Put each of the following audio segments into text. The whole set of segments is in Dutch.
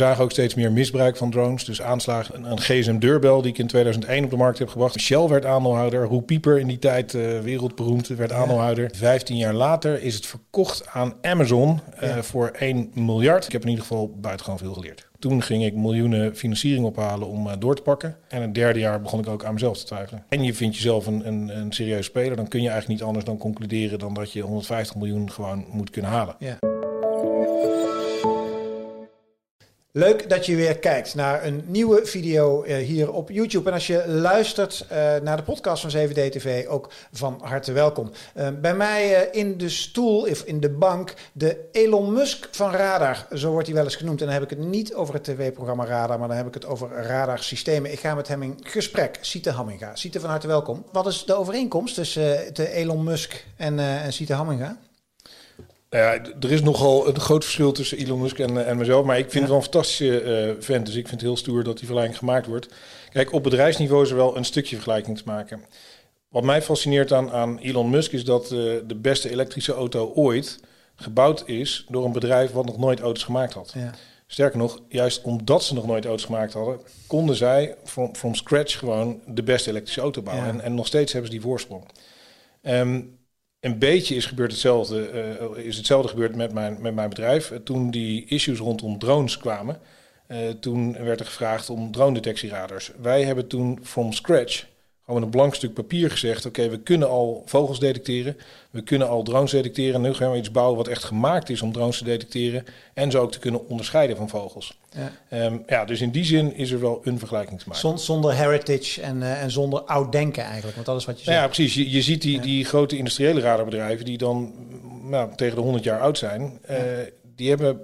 zagen ook steeds meer misbruik van drones. Dus aanslagen, een, een gsm-deurbel die ik in 2001 op de markt heb gebracht. Shell werd aandeelhouder. Roe Pieper in die tijd, uh, wereldberoemd, werd aandeelhouder. 15 jaar later is het verkocht aan Amazon uh, voor 1 miljard. Ik heb in ieder geval buitengewoon veel geleerd. Toen ging ik miljoenen financiering ophalen om uh, door te pakken. En het derde jaar begon ik ook aan mezelf te twijfelen. En je vindt jezelf een, een, een serieus speler, dan kun je eigenlijk niet anders dan concluderen dan dat je 150 miljoen gewoon moet kunnen halen. Ja. Leuk dat je weer kijkt naar een nieuwe video uh, hier op YouTube. En als je luistert uh, naar de podcast van 7D TV, ook van harte welkom. Uh, bij mij in de stoel, of in de bank, de Elon Musk van Radar. Zo wordt hij wel eens genoemd. En dan heb ik het niet over het tv-programma Radar, maar dan heb ik het over radarsystemen. Ik ga met hem in gesprek. Siete Hamminga. Siete, van harte welkom. Wat is de overeenkomst tussen de Elon Musk en, en Siete Hamminga? Nou ja, er is nogal een groot verschil tussen Elon Musk en, en mezelf. Maar ik vind ja. het wel een fantastische uh, vent. Dus ik vind het heel stoer dat die vergelijking gemaakt wordt. Kijk, op bedrijfsniveau is er wel een stukje vergelijking te maken. Wat mij fascineert aan, aan Elon Musk is dat uh, de beste elektrische auto ooit gebouwd is door een bedrijf wat nog nooit auto's gemaakt had. Ja. Sterker nog, juist omdat ze nog nooit auto's gemaakt hadden, konden zij from, from scratch gewoon de beste elektrische auto bouwen. Ja. En, en nog steeds hebben ze die voorsprong. Um, een beetje is gebeurd hetzelfde, uh, is hetzelfde gebeurd met mijn, met mijn bedrijf. Uh, toen die issues rondom drones kwamen, uh, toen werd er gevraagd om drone-detectieradars. Wij hebben toen from scratch gewoon een blank stuk papier gezegd: oké, okay, we kunnen al vogels detecteren, we kunnen al drones detecteren. En nu gaan we iets bouwen wat echt gemaakt is om drones te detecteren en zo ook te kunnen onderscheiden van vogels. Ja, um, ja dus in die zin is er wel een vergelijking te maken. Zonder, zonder heritage en, uh, en zonder oud denken eigenlijk, want dat is wat je zegt. Nou ja, precies. Je, je ziet die, ja. die grote industriële radarbedrijven die dan nou, tegen de 100 jaar oud zijn, uh, die hebben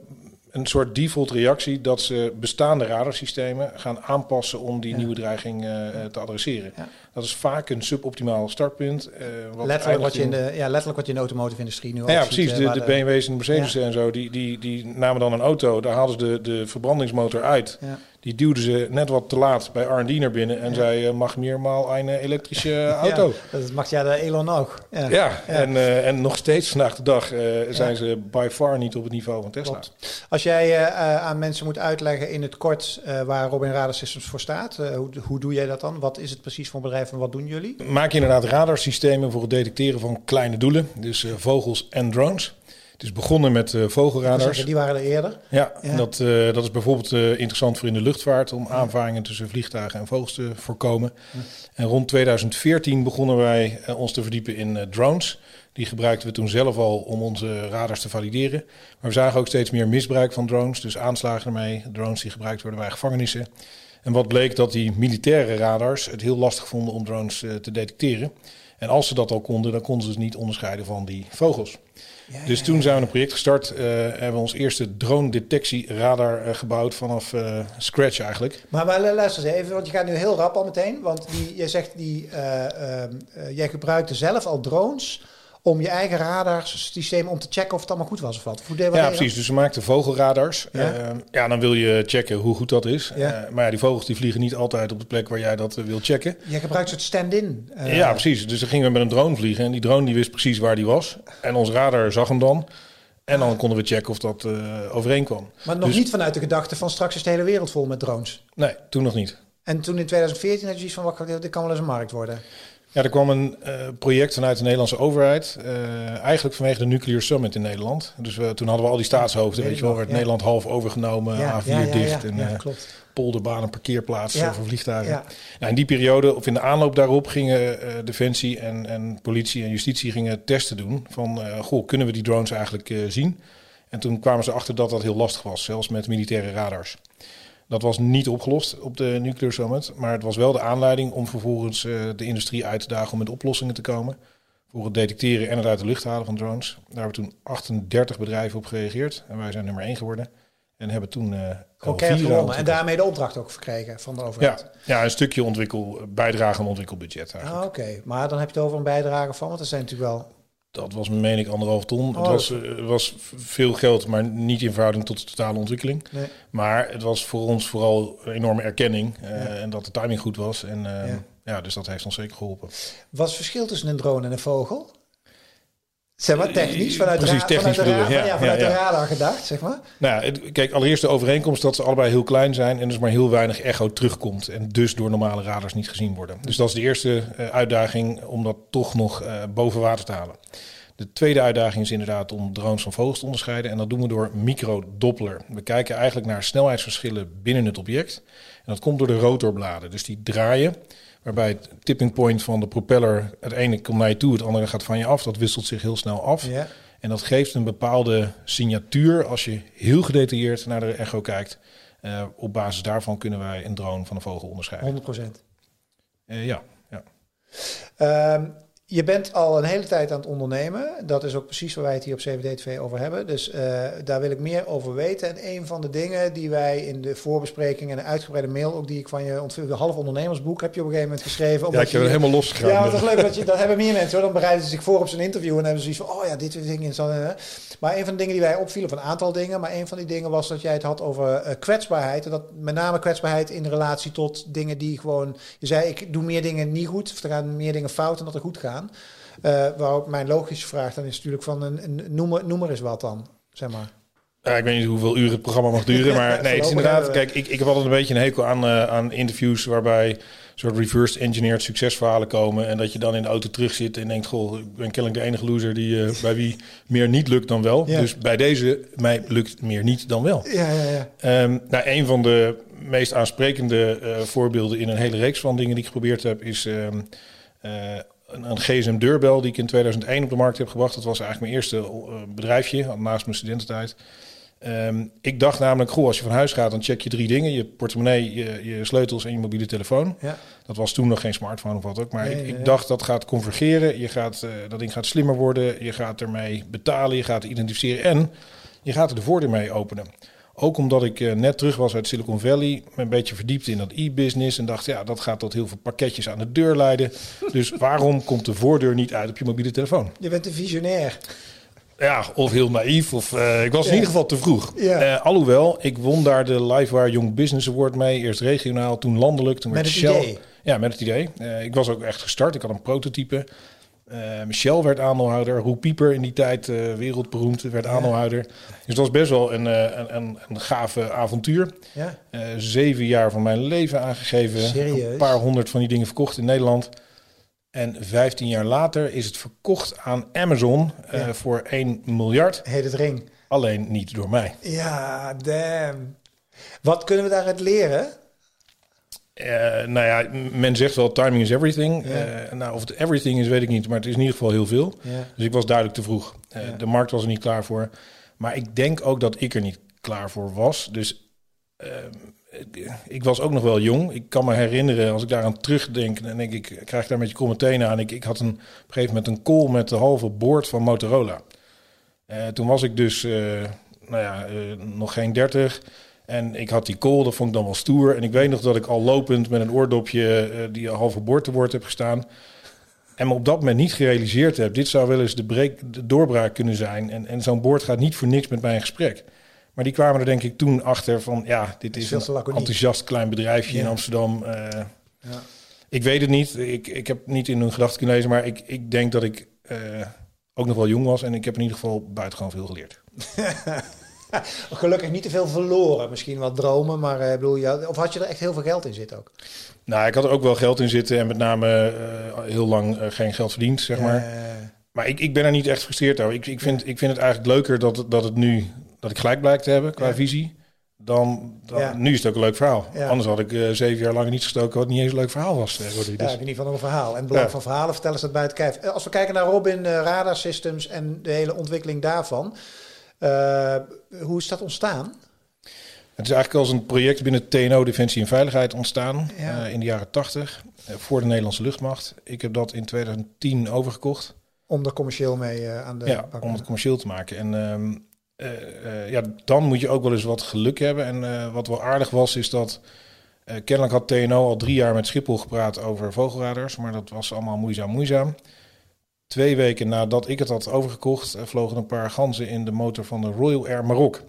een soort default reactie dat ze bestaande radarsystemen gaan aanpassen om die ja. nieuwe dreiging uh, te adresseren. Ja. Dat is vaak een suboptimaal startpunt. Uh, wat letterlijk, wat je in de, ja, letterlijk wat je in de automotive industrie nu ja, ja, precies. Ziet, de, de, de BMW's en de Mercedes en zo, die, die, die namen dan een auto, daar haalden ze de, de verbrandingsmotor uit. Die duwden ze net wat te laat bij R&D naar binnen en zei, uh, mag meermaal een elektrische auto. dat mag ja de Elon ook. Ja, ja, En, uh, en nog steeds vandaag de dag zijn ze by far niet op het niveau van Tesla. Klopt. Als jij aan mensen moet uitleggen in het kort waar Robin Radar Systems voor staat, hoe, hoe doe jij dat dan? Wat is het precies voor een bedrijf en wat doen jullie? Maak je inderdaad radarsystemen voor het detecteren van kleine doelen, dus vogels en drones. Het is begonnen met uh, vogelradars. Zeggen, die waren er eerder. Ja, ja. Dat, uh, dat is bijvoorbeeld uh, interessant voor in de luchtvaart om aanvaringen tussen vliegtuigen en vogels te voorkomen. Ja. En rond 2014 begonnen wij ons te verdiepen in drones. Die gebruikten we toen zelf al om onze radars te valideren. Maar we zagen ook steeds meer misbruik van drones, dus aanslagen ermee, drones die gebruikt worden bij gevangenissen. En wat bleek dat die militaire radars het heel lastig vonden om drones te detecteren. En als ze dat al konden, dan konden ze het niet onderscheiden van die vogels. Ja, dus toen zijn we een project gestart. Uh, hebben we ons eerste drone-detectieradar uh, gebouwd vanaf uh, scratch eigenlijk. Maar, maar luister eens even, want je gaat nu heel rap al meteen. Want die, je zegt, die, jij gebruikte zelf al drones om je eigen radarsysteem om te checken of het allemaal goed was of wat? Hoe deed ja, precies. Dus we maakten vogelradars. Ja? Uh, ja, dan wil je checken hoe goed dat is. Ja. Uh, maar ja, die vogels die vliegen niet altijd op de plek waar jij dat uh, wil checken. Je gebruikt het stand-in. ja, precies. Dus dan gingen we met een drone vliegen en die drone die wist precies waar die was. En ons radar zag hem dan. En dan konden we checken of dat overeenkwam. Maar nog dus, niet vanuit de gedachte van straks is de hele wereld vol met drones? Nee, toen nog niet. En toen in 2014 had je iets van, wat, dit kan wel eens een markt worden? Ja, er kwam een uh, project vanuit de Nederlandse overheid. Uh, eigenlijk vanwege de Nuclear Summit in Nederland. Dus we, toen hadden we al die staatshoofden, weet je wel, werd ja. Nederland half overgenomen, ja, A4 ja, dicht. en uh, polderbanen, parkeerplaatsen voor vliegtuigen. Nou, in die periode, of in de aanloop daarop, gingen Defensie en, en politie en justitie gingen testen doen. Van, goh, kunnen we die drones eigenlijk zien? En toen kwamen ze achter dat dat heel lastig was, zelfs met militaire radars. Dat was niet opgelost op de Nuclear Summit. Maar het was wel de aanleiding om vervolgens uh, de industrie uit te dagen om met oplossingen te komen. Voor het detecteren en het uit de lucht halen van drones. Daar hebben toen 38 bedrijven op gereageerd. En wij zijn nummer 1 geworden. En hebben toen. Uh, gewonnen. En daarmee de opdracht ook verkregen van de overheid. Ja, ja een stukje ontwikkel, bijdrage aan ontwikkelbudget. Ah, Oké, maar dan heb je het over een bijdrage van, want er zijn natuurlijk wel dat was, meen ik, anderhalf ton. Oh, het was, uh, was veel geld, maar niet in verhouding tot de totale ontwikkeling. Nee. Maar het was voor ons vooral een enorme erkenning. Uh, ja. En dat de timing goed was. En uh, ja. ja. dus dat heeft ons zeker geholpen. Wat is het verschil tussen een drone en een vogel? Zeg maar technisch, vanuit, Precies, ra- technisch vanuit, de, ra- ja, ja, vanuit ja, de radar gedacht, zeg maar. Nou, het- kijk, allereerst de overeenkomst dat ze allebei heel klein zijn en dus maar heel weinig echo terugkomt en dus door normale radars niet gezien worden. Dus dat is de eerste eh, uitdaging om dat toch nog eh, boven water te halen. De tweede uitdaging is inderdaad om drones van vogels te onderscheiden en dat doen we door microdoppler. We kijken eigenlijk naar snelheidsverschillen binnen het object en dat komt door de rotorbladen. Dus die draaien, waarbij het tipping point van de propeller, het ene komt naar je toe, het andere gaat van je af. Dat wisselt zich heel snel af. Ja. En dat geeft een bepaalde signatuur als je heel gedetailleerd naar de echo kijkt. Eh, op basis daarvan kunnen wij een drone van een vogel onderscheiden. 100 procent. Eh, ja, ja. Ehm, je bent al een hele tijd aan het ondernemen. Dat is ook precies waar wij het hier op CVD-TV over hebben. Dus eh, daar wil ik meer over weten. En een van de dingen die wij in de voorbespreking en een uitgebreide mail, ook die ik van je ontving, de half ondernemersboek heb je op een gegeven moment geschreven. ja omdat ik heb je- het helemaal losgegaan. Ja, maar toch leuk dat je dat hebben meer mensen hoor. Dan bereiden ze zich voor op zijn interview en hebben ze zoiets van, oh ja, dit dingen. Zo, eh. Maar een van de dingen die wij opvielen, van een aantal dingen, maar een van die dingen was dat jij het had over eh, kwetsbaarheid. En dat met name kwetsbaarheid in relatie tot dingen die gewoon, je zei, ik doe meer dingen niet goed, of er gaan meer dingen fout dan dat er goed Eh waarop mijn logische vraag dan is natuurlijk van, een, een, noem, maar- noem eens wat dan, zeg maar. Ja, ik weet niet hoeveel uren het programma mag duren, maar nee, het is inderdaad. Kijk, ik, ik heb altijd een beetje een hekel aan, eh, aan interviews waarbij soort reverse engineered succesverhalen komen en dat je dan in de auto terug zit en denkt, goh, ik ben kennelijk de enige loser die eh, bij wie meer niet lukt dan wel. Ja. Dus bij deze mij lukt meer niet dan wel. Ja, ja, ja. Ehm, nou, een van de meest aansprekende voorbeelden in een hele reeks van dingen die ik geprobeerd heb, is ehm, eh, een, een GSM-deurbel die ik in 2001 op de markt heb gebracht. Dat was eigenlijk mijn eerste eh, bedrijfje, naast mijn studententijd. Ehm, ik dacht namelijk, goh, als je van huis gaat, dan check je drie dingen. Je portemonnee, je, je sleutels en je mobiele telefoon. ja. Dat was toen nog geen smartphone of wat ook. Maar Nee, ik, nee, ik nee. dacht dat gaat convergeren. Je gaat, eh, dat ding gaat slimmer worden. Je gaat ermee betalen. Je gaat identificeren. En je gaat er de voordeur mee openen. Ook omdat ik eh, net terug was uit Silicon Valley. Me een beetje verdiept in dat e-business. En dacht, ja, dat gaat tot heel veel pakketjes aan de deur leiden. Dus waarom komt de voordeur niet uit op je mobiele telefoon? Je bent een visionair. Ja, of heel naïef. Of, eh, ik was in ieder geval te vroeg. Ja. Eh, alhoewel, ik won daar de Livewire Young Business Award mee. Eerst regionaal, toen landelijk. Toen Met werd het Shell, idee. Ja, met het idee. Ik was ook echt gestart. Ik had een prototype. Eh Michel werd aandeelhouder. Roel Pieper in die tijd, eh, wereldberoemd, werd aandeelhouder. Dus dat was best wel een, eh, een, een, een gave avontuur. Ja. Zeven jaar van mijn leven aangegeven. Serieus? Een paar honderd van die dingen verkocht in Nederland. En 15 jaar later is het verkocht aan Amazon Ja. voor 1 miljard. Heet het ring. Alleen niet door mij. Ja, damn. Wat kunnen we daaruit leren? Eh, nou ja, men zegt wel timing is everything. Ja. Eh, nou, of het everything is, weet ik niet. Maar het is in ieder geval heel veel. Ja. Dus ik was duidelijk te vroeg. Eh, Ja. De markt was er niet klaar voor. Maar ik denk ook dat ik er niet klaar voor was. Dus ik- was ook nog wel jong. Ik kan me herinneren, als ik daaraan terugdenk, dan denk ik, krijg ik daar met je tenen aan. Ik, ik had een, op een gegeven moment een call met de halve boord van Motorola. Toen was ik dus, nou ja, nog geen dertig. En ik had die call, dat vond ik dan wel stoer. En ik weet nog dat ik al lopend met een oordopje eh, die halve boord te woord heb gestaan. En me op dat moment niet gerealiseerd heb. Dit zou wel eens de, de doorbraak kunnen zijn. En, en zo'n boord gaat niet voor niks met mij in gesprek. Maar die kwamen er denk ik toen achter van... ja, dit is een enthousiast klein bedrijfje in. Amsterdam. eh, Ja. ik weet het niet. Ik, ik heb niet in hun gedachten kunnen lezen. Maar ik, ik denk dat ik eh, ook nog wel jong was. En ik heb in ieder geval buitengewoon veel geleerd. Gelukkig niet te veel verloren. Misschien wat dromen, maar eh, bedoel, ja, of had je er echt heel veel geld in zitten ook? Nou, ik had er ook wel geld in zitten. En met name eh, heel lang eh, geen geld verdiend, zeg maar. Maar ik, ik ben er niet echt gefrustreerd over. Ik, ik, vind, ik vind het eigenlijk leuker dat, het- dat het nu dat ik gelijk blijkt te hebben qua visie. Dan, dan Ja. nu is het ook een leuk verhaal. Ja. Anders had ik zeven jaar lang niet gestoken wat niet eens een leuk verhaal was. eh, Rodrie. ja, Dus, in ieder geval een verhaal. En het belang Ja. van verhalen vertellen ze dat buiten kijf. Eh, Als we kijken naar Robin Radar Systems en de hele ontwikkeling daarvan. Eh, hoe is dat ontstaan? het is eigenlijk als een project binnen TNO Defensie en Veiligheid ontstaan Ja. eh, in de jaren tachtig voor de Nederlandse luchtmacht. Ik heb dat in 2010 overgekocht. Om er commercieel mee eh, aan de ja, om het commercieel te maken. En ehm, eh, eh, ja, dan moet je ook wel eens wat geluk hebben. En eh, wat wel aardig was, is dat eh, kennelijk had TNO al drie jaar met Schiphol gepraat over vogelradars, maar dat was allemaal moeizaam, moeizaam. Twee weken nadat ik het had overgekocht, eh, vlogen een paar ganzen in de motor van de Royal Air Maroc.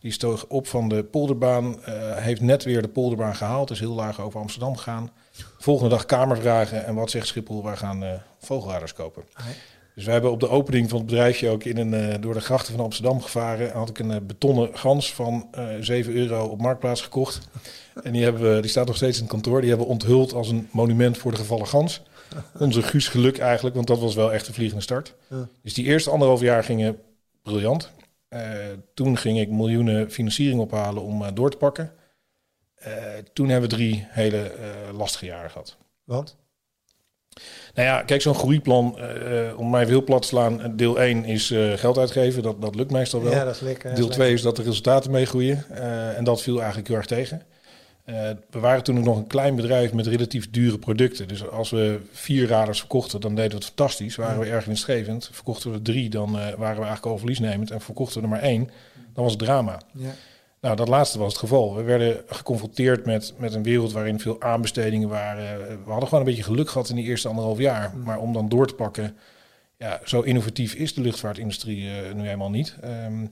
Die stoog op van de polderbaan, eh, heeft net weer de polderbaan gehaald, is heel laag over Amsterdam gegaan. Volgende dag kamervragen en wat zegt Schiphol? Wij gaan eh, vogelradars kopen. Ah, Dus wij hebben op de opening van het bedrijfje ook in een, door de grachten van Amsterdam gevaren. Had ik een betonnen gans van eh 7 euro op Marktplaats gekocht. En die, hebben we, die staat nog steeds in het kantoor. Die hebben we onthuld als een monument voor de gevallen gans. Onze Guus geluk eigenlijk, want dat was wel echt een vliegende start. Ja. Dus die eerste anderhalf jaar gingen briljant. Eh, toen ging ik miljoenen financiering ophalen om eh, door te pakken. Eh, toen hebben we drie hele lastige jaren gehad. Want? Nou ja, kijk, zo'n groeiplan, om mij heel plat te slaan, deel 1 is geld uitgeven. Dat, dat lukt meestal wel. Ja, dat is lekker. deel 2 is dat de resultaten meegroeien. en dat viel eigenlijk heel erg tegen. Eh, we waren toen ook nog een klein bedrijf met relatief dure producten. Dus als we vier radars verkochten, dan deden we het fantastisch. Waren we erg winstgevend. Verkochten we er drie, dan eh, waren we eigenlijk al verliesnemend. En verkochten we er maar één, dan was het drama. Ja. Nou, dat laatste was het geval. We werden geconfronteerd met, met een wereld waarin veel aanbestedingen waren. We hadden gewoon een beetje geluk gehad in die eerste anderhalf jaar. Maar om dan door te pakken, ja, zo innovatief is de luchtvaartindustrie eh, nu eenmaal niet. Ehm,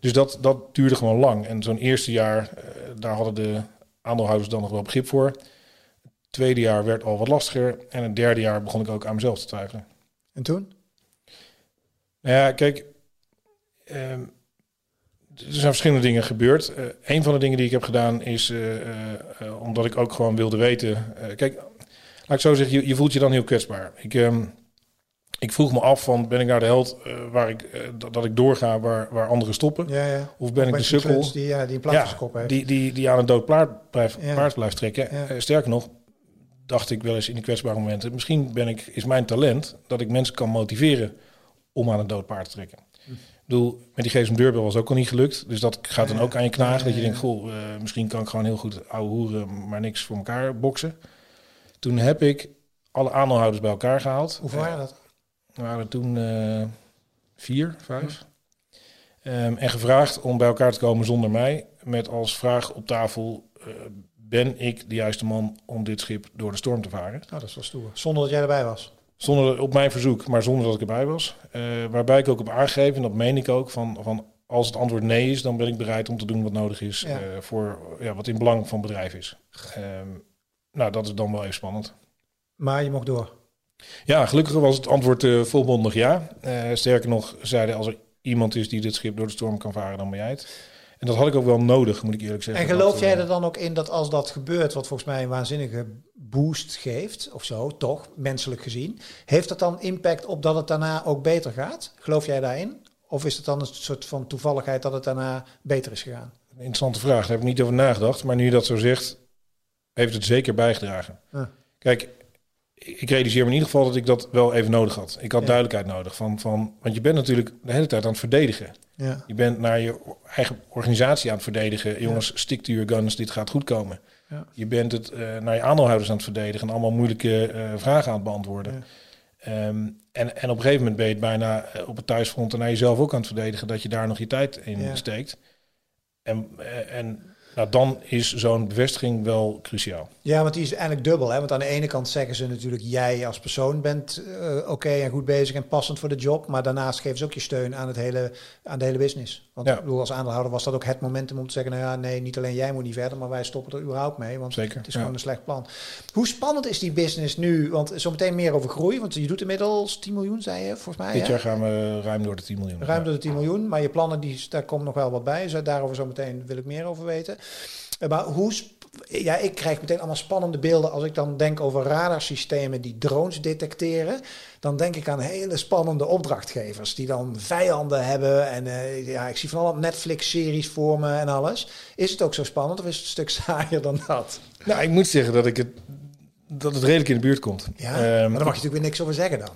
dus dat, dat duurde gewoon lang. En zo'n eerste jaar, daar hadden de aandeelhouders dan nog wel begrip voor. Het tweede jaar werd al wat lastiger. En het derde jaar begon ik ook aan mezelf te twijfelen. En toen? Nou ja, kijk, ehm, er zijn verschillende dingen gebeurd. Eh een van de dingen die ik heb gedaan is, eh, eh, omdat ik ook gewoon wilde weten. kijk, laat ik zo zeggen, je, je voelt je dan heel kwetsbaar. Ik, ehm, ik vroeg me af van, ben ik nou de held eh, waar ik, eh, dat, dat ik doorga waar, waar anderen stoppen? Ja, ja. Of ben ik de sukkel Die, ja, die een plaatjeskop heeft. die, die, die aan een dood paard blijft, paard blijft trekken? Eh, sterker nog, dacht ik wel eens in die kwetsbare momenten, misschien ben ik, is mijn talent dat ik mensen kan motiveren om aan een dood paard te trekken. Ik bedoel, met die GSM deurbel was ook al niet gelukt. Dus dat gaat dan ook aan je knagen. Dat je denkt, goh, misschien kan ik gewoon heel goed ouwe hoeren, maar niks voor elkaar boksen. Toen heb ik alle aandeelhouders bij elkaar gehaald. Hoeveel waren dat? Er waren toen eh, vier, vijf. Ehm, en gevraagd om bij elkaar te komen zonder mij. Met als vraag op tafel, eh, ben ik de juiste man om dit schip door de storm te varen? Nou, dat is wel stoer. Zonder dat jij erbij was. Zonder, op mijn verzoek, maar zonder dat ik erbij was. Eh, waarbij ik ook heb aangegeven, en dat meen ik ook, van, van als het antwoord nee is, dan ben ik bereid om te doen wat nodig is Ja. voor ja, wat in belang van bedrijf is. Ehm, nou, dat is dan wel even spannend. Maar je mocht door. Ja, gelukkig was het antwoord eh, volmondig ja. Eh, sterker nog, zeiden als er iemand is die dit schip door de storm kan varen, dan ben jij het. En dat had ik ook wel nodig, moet ik eerlijk zeggen. En geloof Dat, jij eh, er dan ook in dat als dat gebeurt, wat volgens mij een waanzinnige boost geeft, of zo, toch, menselijk gezien, heeft dat dan impact op dat het daarna ook beter gaat? Geloof jij daarin? Of is het dan een soort van toevalligheid dat het daarna beter is gegaan? Een interessante vraag, daar heb ik niet over nagedacht. Maar nu je dat zo zegt, heeft het zeker bijgedragen. Kijk, ik realiseer me in ieder geval dat ik dat wel even nodig had. Ik had Ja. duidelijkheid nodig. Van, van, want je bent natuurlijk de hele tijd aan het verdedigen. Ja. Je bent naar je eigen organisatie aan het verdedigen. Jongens, stick to your guns, dit gaat goed komen. Ja. Je bent het eh, naar je aandeelhouders aan het verdedigen en allemaal moeilijke eh, vragen aan het beantwoorden. Ja. Ehm, en, en op een gegeven moment ben je het bijna eh, op het thuisfront en naar jezelf ook aan het verdedigen dat je daar nog je tijd in Ja. steekt. En, en nou, dan is zo'n bevestiging wel cruciaal. Ja, want die is eigenlijk dubbel. Hè? Want aan de ene kant zeggen ze natuurlijk... jij als persoon bent eh, oké en goed bezig en passend voor de job. Maar daarnaast geven ze ook je steun aan, het hele, aan de hele business. Want Ja. ik bedoel, als aandeelhouder was dat ook het momentum om te zeggen... nou ja, nee, niet alleen jij moet niet verder, maar wij stoppen er überhaupt mee. Want Zeker, het is ja. gewoon een slecht plan. Hoe spannend is die business nu? Want zometeen meer over groei. Want je doet inmiddels 10 miljoen, zei je, volgens mij. Dit hè? jaar gaan we ruim door de 10 miljoen. Ruim Ja. door de 10 miljoen, maar je plannen, die, daar komt nog wel wat bij. Dus daarover zo meteen wil ik meer over weten. Eh, Maar hoe... sp- Ja, ik krijg meteen allemaal spannende beelden als ik dan denk over radarsystemen die drones detecteren. Dan denk ik aan hele spannende opdrachtgevers die dan vijanden hebben. En eh, ja, ik zie van alle Netflix-series voor me en alles. Is het ook zo spannend of is het een stuk saaier dan dat? Nou, ik moet zeggen dat, ik het, dat het redelijk in de buurt komt. Ja, Ehm, maar daar mag je natuurlijk weer niks over zeggen dan.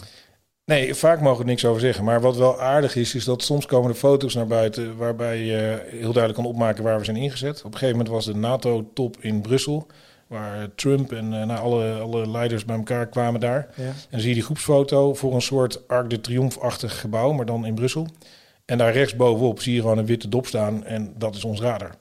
Nee, vaak mogen we er niks over zeggen. Maar wat wel aardig is, is dat soms komen er foto's naar buiten waarbij je heel duidelijk kan opmaken waar we zijn ingezet. Op een gegeven moment was de NATO-top in Brussel, waar Trump en eh, nou, alle, alle leiders bij elkaar kwamen daar. Ja. En dan zie je die groepsfoto voor een soort Arc de Triomphe-achtig gebouw, maar dan in Brussel. En daar rechtsbovenop zie je gewoon een witte dop staan en dat is ons radar.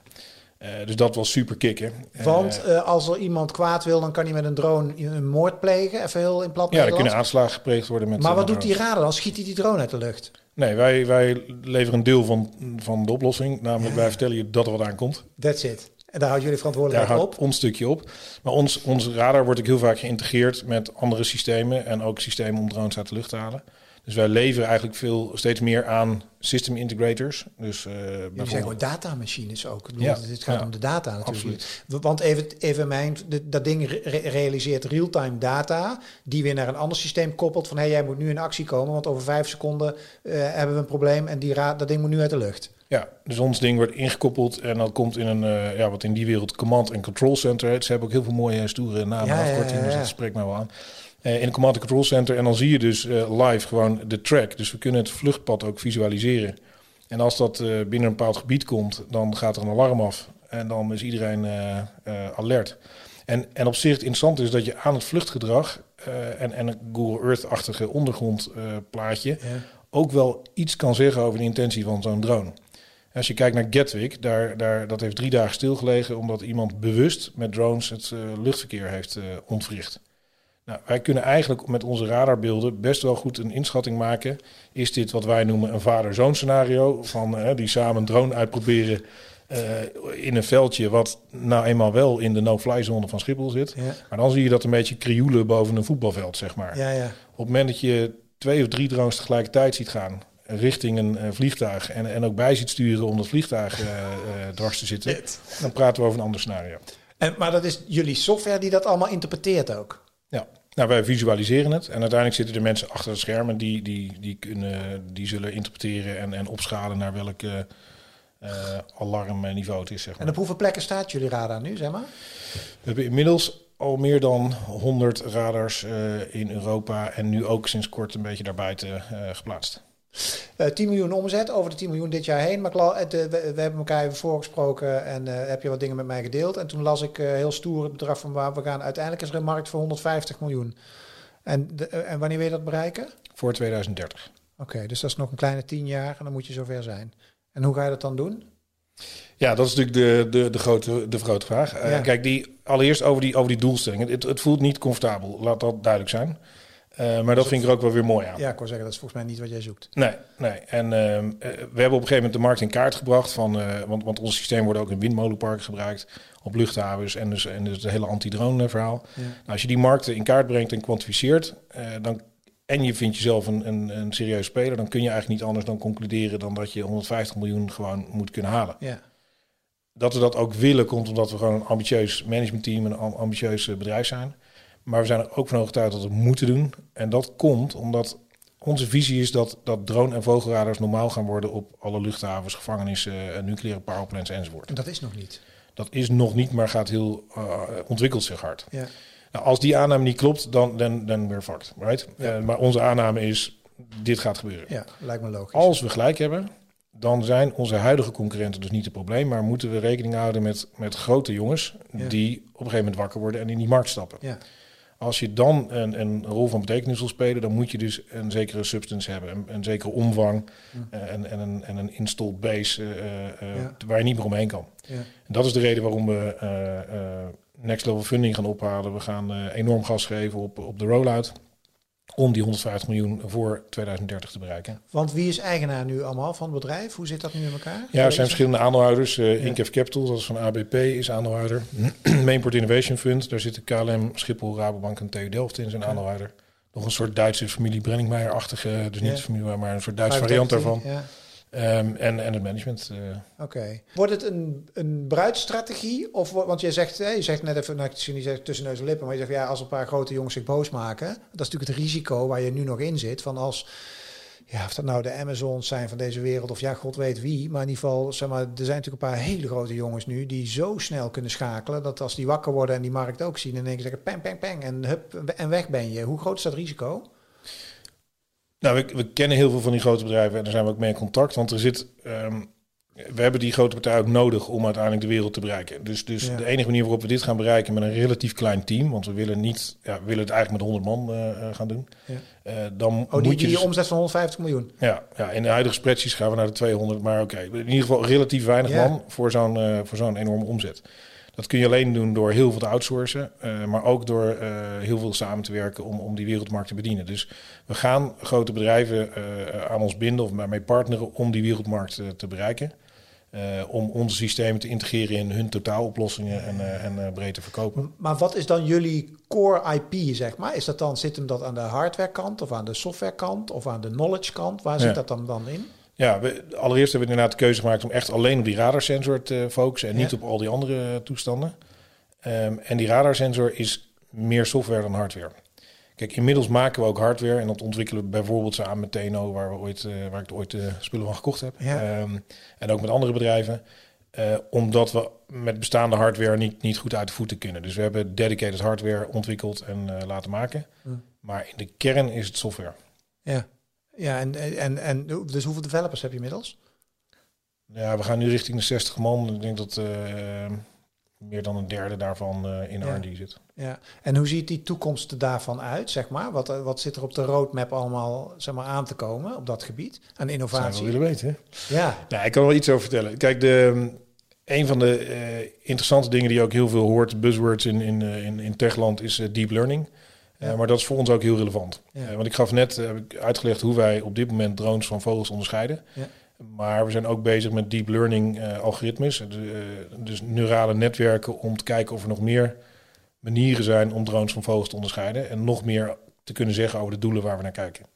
Eh, dus dat was super kicken. Eh, Want eh, als er iemand kwaad wil, dan kan hij met een drone een moord plegen. Even heel in plat ja, er kunnen aanslagen gepleegd worden met... Maar wat doet die radar dan? Schiet hij die drone uit de lucht? Nee, wij, wij leveren een deel van, van de oplossing. Namelijk, wij vertellen je dat er wat aankomt. That's it. En daar houdt jullie Daar verantwoordelijkheid houdt op. ons stukje op. Maar ons, ons radar wordt ook heel vaak geïntegreerd met andere systemen. En ook systemen om drones uit de lucht te halen. Dus wij leveren eigenlijk veel, steeds meer aan system integrators. Dus, uh, Jullie zijn gewoon datamachines ook. Ja, het gaat om de data natuurlijk. Absoluut. Want even, even mijn, dat ding realiseert real-time data, die weer naar een ander systeem koppelt van hé, hey, jij moet nu in actie komen, want over vijf seconden uh, hebben we een probleem en die dat ding moet nu uit de lucht. Ja, dus ons ding wordt ingekoppeld en dat komt in een, uh, ja, wat in die wereld command en control center. Ze hebben ook heel veel mooie stoere namen ja, afkortingen, dus dat spreekt mij wel aan. Uh, in een command and control center en dan zie je dus uh, live gewoon de track. Dus we kunnen het vluchtpad ook visualiseren. En als dat binnen een bepaald gebied komt, dan gaat er een alarm af en dan is iedereen alert. En, en op zich het interessant is dat je aan het vluchtgedrag en, en een Google Earth-achtige ondergrondplaatje ja. ook wel iets kan zeggen over de intentie van zo'n drone. Als je kijkt naar Gatwick, daar, daar, dat heeft drie dagen stilgelegen omdat iemand bewust met drones het uh, luchtverkeer heeft ontwricht. Nou, wij kunnen eigenlijk met onze radarbeelden best wel goed een inschatting maken. Is dit wat wij noemen een vader-zoon scenario? Van uh, die samen een drone uitproberen in een veldje wat nou eenmaal wel in de no-fly zone van Schiphol zit. Ja. Maar dan zie je dat een beetje krioelen boven een voetbalveld, zeg maar. Ja, ja. Op het moment dat je twee of drie drones tegelijkertijd ziet gaan richting een uh, vliegtuig en, en ook bij ziet sturen om dat vliegtuig uh, uh, dwars te zitten, dan praten we over een ander scenario. En, maar dat is jullie software die dat allemaal interpreteert ook? Ja, nou, wij visualiseren het en uiteindelijk zitten er mensen achter het scherm die, die, die, kunnen, die zullen interpreteren en, en opschalen naar welk alarmniveau het is. Zeg maar. En op hoeveel plekken staat jullie radar nu, zeg maar? We hebben inmiddels al meer dan 100 radars in Europa en nu ook sinds kort een beetje daarbuiten geplaatst. Uh, eh, 10 miljoen omzet, over de 10 miljoen dit jaar heen. Maar uh, we, we, hebben elkaar even voorgesproken en uh, heb je wat dingen met mij gedeeld. En toen las ik heel stoer het bedrag van waar we gaan. Uiteindelijk is er een markt voor 150 miljoen. En, de, en wanneer wil je dat bereiken? Voor 2030. Oké, dus dat is nog een kleine 10 jaar en dan moet je zover zijn. En hoe ga je dat dan doen? Ja, dat is natuurlijk de, de, de, grote, de grote vraag. Ja. kijk, die, allereerst over die, over die doelstelling. Het, het voelt niet comfortabel, laat dat duidelijk zijn. Uh, maar dat vind ik er ook wel weer mooi aan. Ja, ik wil zeggen, dat is volgens mij niet wat jij zoekt. Nee, nee. En uh, we hebben op een gegeven moment de markt in kaart gebracht. Van, uh, want, want ons systeem wordt ook in windmolenparken gebruikt. Op luchthavens en dus, en dus het hele anti-drone verhaal. Ja. Nou, als je die markten in kaart brengt en kwantificeert... dan, en je vindt jezelf een, een, een serieus speler... dan kun je eigenlijk niet anders dan concluderen... dan dat je 150 miljoen gewoon moet kunnen halen. Ja. Dat we dat ook willen komt omdat we gewoon een ambitieus managementteam... en een ambitieus bedrijf zijn... Maar we zijn er ook van overtuigd dat we het moeten doen. En dat komt omdat onze visie is dat, dat drone- en vogelradars normaal gaan worden op alle luchthavens, gevangenissen, eh, nucleaire powerplants enzovoort. En dat is nog niet? Dat is nog niet, maar gaat heel, uh, ontwikkelt zich hard. Ja. Nou, als die aanname niet klopt, dan dan dan weer fucked, right? Ja. Uh, maar onze aanname is, dit gaat gebeuren. Ja, lijkt me logisch. Als we gelijk hebben, dan zijn onze huidige concurrenten dus niet het probleem, maar moeten we rekening houden met, met grote jongens die op een gegeven moment wakker worden en in die markt stappen. Ja. Als je dan een, een, rol van betekenis wil spelen, dan moet je dus een zekere substance hebben, een, een zekere omvang uh, en, en, een, en een installed base uh, uh, ja. waar je niet meer omheen kan. Ja. En dat is de reden waarom we next level funding gaan ophalen. We gaan enorm gas geven op, op de rollout om die 150 miljoen voor 2030 te bereiken. Want wie is eigenaar nu allemaal van het bedrijf? Hoe zit dat nu in elkaar? Ja, er zijn verschillende aandeelhouders. Uh. Incaf Capital, dat is van ABP, is aandeelhouder. Mainport Innovation Fund, daar zitten KLM, Schiphol, Rabobank en TU Delft in zijn aandeelhouder. Nog een soort Duitse familie Brenningmeijer-achtige, dus niet ja. familie, maar een soort Duitse variant daarvan. Ja. Um, en, en het management. Uh. Oké. Wordt het een, een bruidstrategie? Of, want je zegt, je zegt net even, nou, je zegt tussen neus en lippen, maar je zegt ja, als een paar grote jongens zich boos maken, dat is natuurlijk het risico waar je nu nog in zit. Van als, ja, of dat nou de Amazons zijn van deze wereld, of ja, god weet wie. Maar in ieder geval, zeg maar, er zijn natuurlijk een paar hele grote jongens nu die zo snel kunnen schakelen. Dat als die wakker worden en die markt ook zien, en dan zeggen peng, peng, peng. En hup, en weg ben je. Hoe groot is dat risico? Nou, we, we, kennen heel veel van die grote bedrijven en daar zijn we ook mee in contact. Want er zit, um, we hebben die grote partijen ook nodig om uiteindelijk de wereld te bereiken. Dus, dus ja. de enige manier waarop we dit gaan bereiken met een relatief klein team, want we willen niet, ja, we willen het eigenlijk met 100 man uh, gaan doen. Ja. Uh, dan oh, die, moet je die dus, omzet van 150 miljoen. Ja, ja, in de huidige spreadsheets gaan we naar de 200, maar oké, okay, in ieder geval relatief weinig ja. man voor zo'n uh, voor zo'n enorme omzet. Dat kun je alleen doen door heel veel te outsourcen, uh, maar ook door uh, heel veel samen te werken om, om die wereldmarkt te bedienen. Dus we gaan grote bedrijven uh, aan ons binden of mee partneren om die wereldmarkt te bereiken. om onze systemen te integreren in hun totaaloplossingen en, en breed te verkopen. Maar wat is dan jullie core IP, zeg maar? Is dat dan, zit hem dat aan de hardwarekant of aan de softwarekant of aan de knowledge kant? Waar zit dat dan, dan in? Ja, we, allereerst hebben we inderdaad de keuze gemaakt om echt alleen op die radarsensor te focussen en niet op al die andere toestanden. Um, en die radarsensor is meer software dan hardware. Kijk, inmiddels maken we ook hardware en dat ontwikkelen we bijvoorbeeld samen met TNO, waar, we ooit, uh, waar ik ooit de spullen van gekocht heb. Ehm, en ook met andere bedrijven. Uh, omdat we met bestaande hardware niet, niet goed uit de voeten kunnen. Dus we hebben dedicated hardware ontwikkeld en laten maken. Mm. Maar in de kern is het software. Ja, ja en, en, en dus hoeveel developers heb je inmiddels? Ja, we gaan nu richting de 60 man. Ik denk dat meer dan een derde daarvan uh, in ja. R&D zit. Ja, en hoe ziet die toekomst daarvan uit, zeg maar? Wat, wat zit er op de roadmap allemaal zeg maar, aan te komen op dat gebied aan innovatie? Zou willen weten, hè? Ja. Nou, ik kan wel iets over vertellen. Kijk, de, een van de uh, interessante dingen die je ook heel veel hoort, buzzwords in, in, in, in techland, is deep learning. Ja. maar dat is voor ons ook heel relevant. Ja. want ik gaf net uitgelegd hoe wij op dit moment drones van vogels onderscheiden. Ja. Maar we zijn ook bezig met deep learning uh, algoritmes, uh, dus neurale netwerken, om te kijken of er nog meer manieren zijn om drones van vogels te onderscheiden en nog meer te kunnen zeggen over de doelen waar we naar kijken.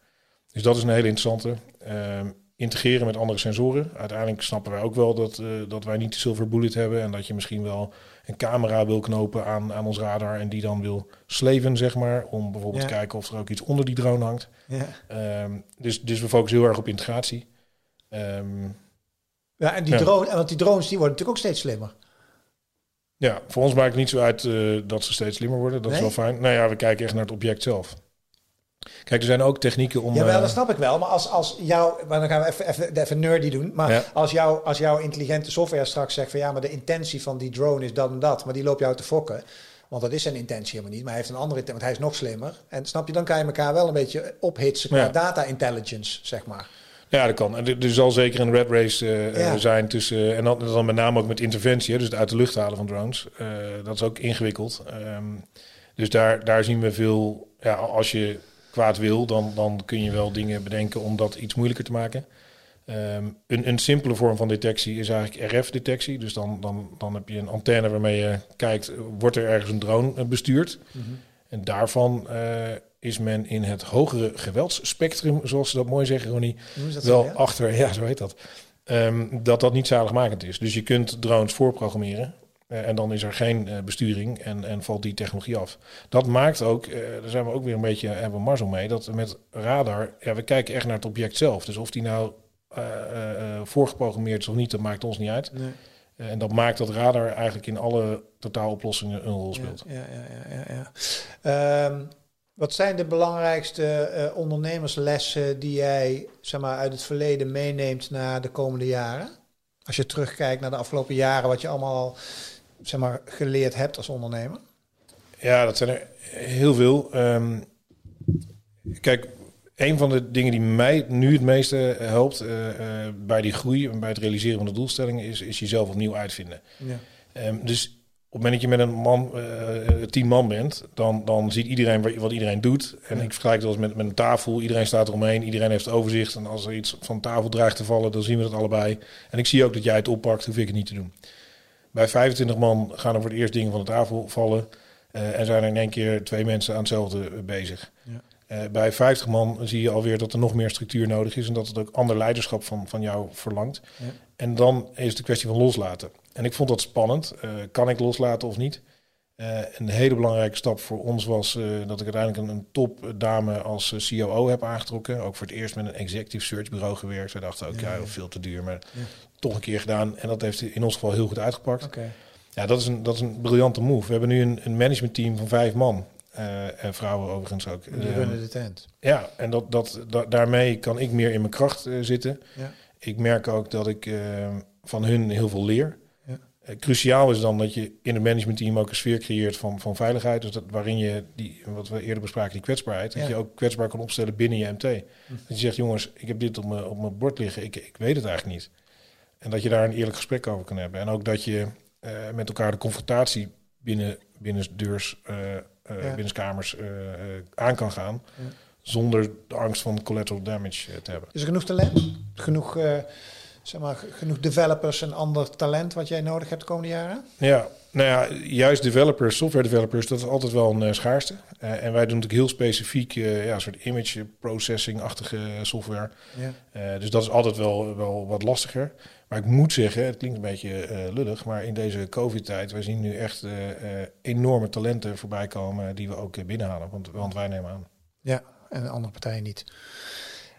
Dus dat is een hele interessante. Uh, integreren met andere sensoren. Uiteindelijk snappen wij ook wel dat, dat wij niet de silver bullet hebben en dat je misschien wel een camera wil knopen aan, aan ons radar en die dan wil sleven, zeg maar, om bijvoorbeeld te kijken of er ook iets onder die drone hangt. Ja. Ehm, dus, dus we focussen heel erg op integratie. Um, ja, en die, ja. Drone, want die drones die worden natuurlijk ook steeds slimmer. Ja, voor ons maakt het niet zo uit uh, dat ze steeds slimmer worden. Dat nee? is wel fijn. Nou ja, we kijken echt naar het object zelf. Kijk, er zijn ook technieken om... Ja, wel, dat snap ik wel. Maar als, als jou... Maar dan gaan we even, even, even nerdy doen. Maar ja. als, jou, als jouw intelligente software straks zegt van... Ja, maar de intentie van die drone is dat en dat. Maar die loopt jou te fokken. Want dat is zijn intentie helemaal niet. Maar hij heeft een andere intentie. Want hij is nog slimmer. En snap je, dan kan je elkaar wel een beetje ophitsen qua ja. data intelligence, zeg maar. Ja, dat kan. En er zal zeker een red race uh, ja. zijn tussen... en dan, dan met name ook met interventie, dus het uit de lucht halen van drones. Uh, dat is ook ingewikkeld. Um, dus daar, daar zien we veel... Ja, als je kwaad wil, dan, dan kun je wel dingen bedenken om dat iets moeilijker te maken. Um, een, een simpele vorm van detectie is eigenlijk RF-detectie. Dus dan, dan, dan heb je een antenne waarmee je kijkt, wordt er ergens een drone bestuurd? Mm -hmm. En daarvan uh, is men in het hogere geweldsspectrum, zoals ze dat mooi zeggen, Ronnie, wel zo, ja? achter, ja, zo heet dat, um, dat dat niet zaligmakend is. Dus je kunt drones voorprogrammeren uh, en dan is er geen uh, besturing en, en valt die technologie af. Dat maakt ook, uh, daar zijn we ook weer een beetje, hebben we mazzel mee, dat met radar, ja, we kijken echt naar het object zelf. Dus of die nou voorgeprogrammeerd is of niet, dat maakt ons niet uit. Nee. En dat maakt dat radar eigenlijk in alle totaaloplossingen een rol speelt. Ja, ja, ja, ja. Um, wat zijn de belangrijkste ondernemerslessen die jij zeg maar, uit het verleden meeneemt naar de komende jaren? Als je terugkijkt naar de afgelopen jaren, wat je allemaal zeg maar, geleerd hebt als ondernemer? Ja, dat zijn er heel veel. Um, kijk, een van de dingen die mij nu het meeste helpt uh, uh, bij die groei en bij het realiseren van de doelstellingen is, is jezelf opnieuw uitvinden. Ja. Um, dus op het moment dat je met een man, uh, tien man bent, dan, dan ziet iedereen wat iedereen doet. En ja. ik vergelijk dat met, met een tafel. Iedereen staat eromheen, iedereen heeft overzicht. En als er iets van tafel dreigt te vallen, dan zien we dat allebei. En ik zie ook dat jij het oppakt, hoef ik het niet te doen. Bij 25 man gaan er voor het eerst dingen van de tafel vallen. Uh, en zijn er in één keer twee mensen aan hetzelfde bezig. Ja. Uh, bij 50 man zie je alweer dat er nog meer structuur nodig is en dat het ook ander leiderschap van, van jou verlangt. Ja. En dan is het de kwestie van loslaten. En ik vond dat spannend. Uh, kan ik loslaten of niet? Een hele belangrijke stap voor ons was dat ik uiteindelijk een, een topdame als COO heb aangetrokken. Ook voor het eerst met een executive search bureau gewerkt. Wij dachten ook, ja, ja veel te duur, maar ja. Toch een keer gedaan. En dat heeft in ons geval heel goed uitgepakt. Okay. Ja, dat is, een, dat is een briljante move. We hebben nu een, een managementteam van vijf man. en vrouwen overigens ook. Die runnen de tent. Ja, en dat, dat, da daarmee kan ik meer in mijn kracht zitten. Ja. Ik merk ook dat ik van hun heel veel leer. Uh, cruciaal is dan dat je in het managementteam ook een sfeer creëert van, van veiligheid. Dus dat, waarin je, die, wat we eerder bespraken, die kwetsbaarheid. Ja. Dat je ook kwetsbaar kan opstellen binnen je MT. Hm. Dat je zegt, jongens, ik heb dit op mijn, op mijn bord liggen. Ik, ik weet het eigenlijk niet. En dat je daar een eerlijk gesprek over kan hebben. En ook dat je uh, met elkaar de confrontatie binnen, binnen deurs, uh, ja. binnenskamers aan kan gaan. Ja. Zonder de angst van collateral damage te hebben. Is er genoeg talent? Genoeg zeg maar, genoeg developers en ander talent wat jij nodig hebt de komende jaren? Ja, nou ja, juist developers, software developers, dat is altijd wel een uh, schaarste. Uh, en wij doen natuurlijk heel specifiek uh, ja, een soort image processing-achtige software. Ja. dus dat is altijd wel, wel wat lastiger. Maar ik moet zeggen, het klinkt een beetje lullig, maar in deze COVID-tijd, wij zien nu echt enorme talenten voorbij komen die we ook binnenhalen, want, want wij nemen aan. Ja, en andere partijen niet.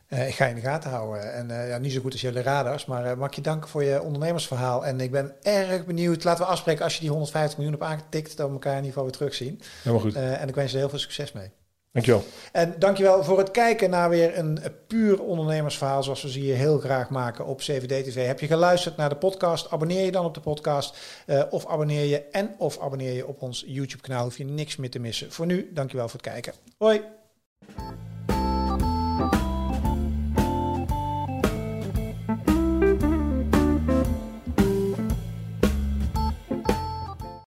Uh, ik ga je in de gaten houden. En uh, ja, niet zo goed als jullie radars, maar uh, mag je danken voor je ondernemersverhaal. En ik ben erg benieuwd. Laten we afspreken als je die 150 miljoen hebt aangetikt, dat we elkaar in ieder geval weer terugzien. Helemaal goed. en ik wens je heel veel succes mee. Dankjewel. En dankjewel voor het kijken naar weer een puur ondernemersverhaal zoals we ze hier heel graag maken op CVD TV. Heb je geluisterd naar de podcast? Abonneer je dan op de podcast of abonneer je en of abonneer je op ons YouTube kanaal. Hoef je niks meer te missen. Voor nu, dankjewel voor het kijken. Hoi.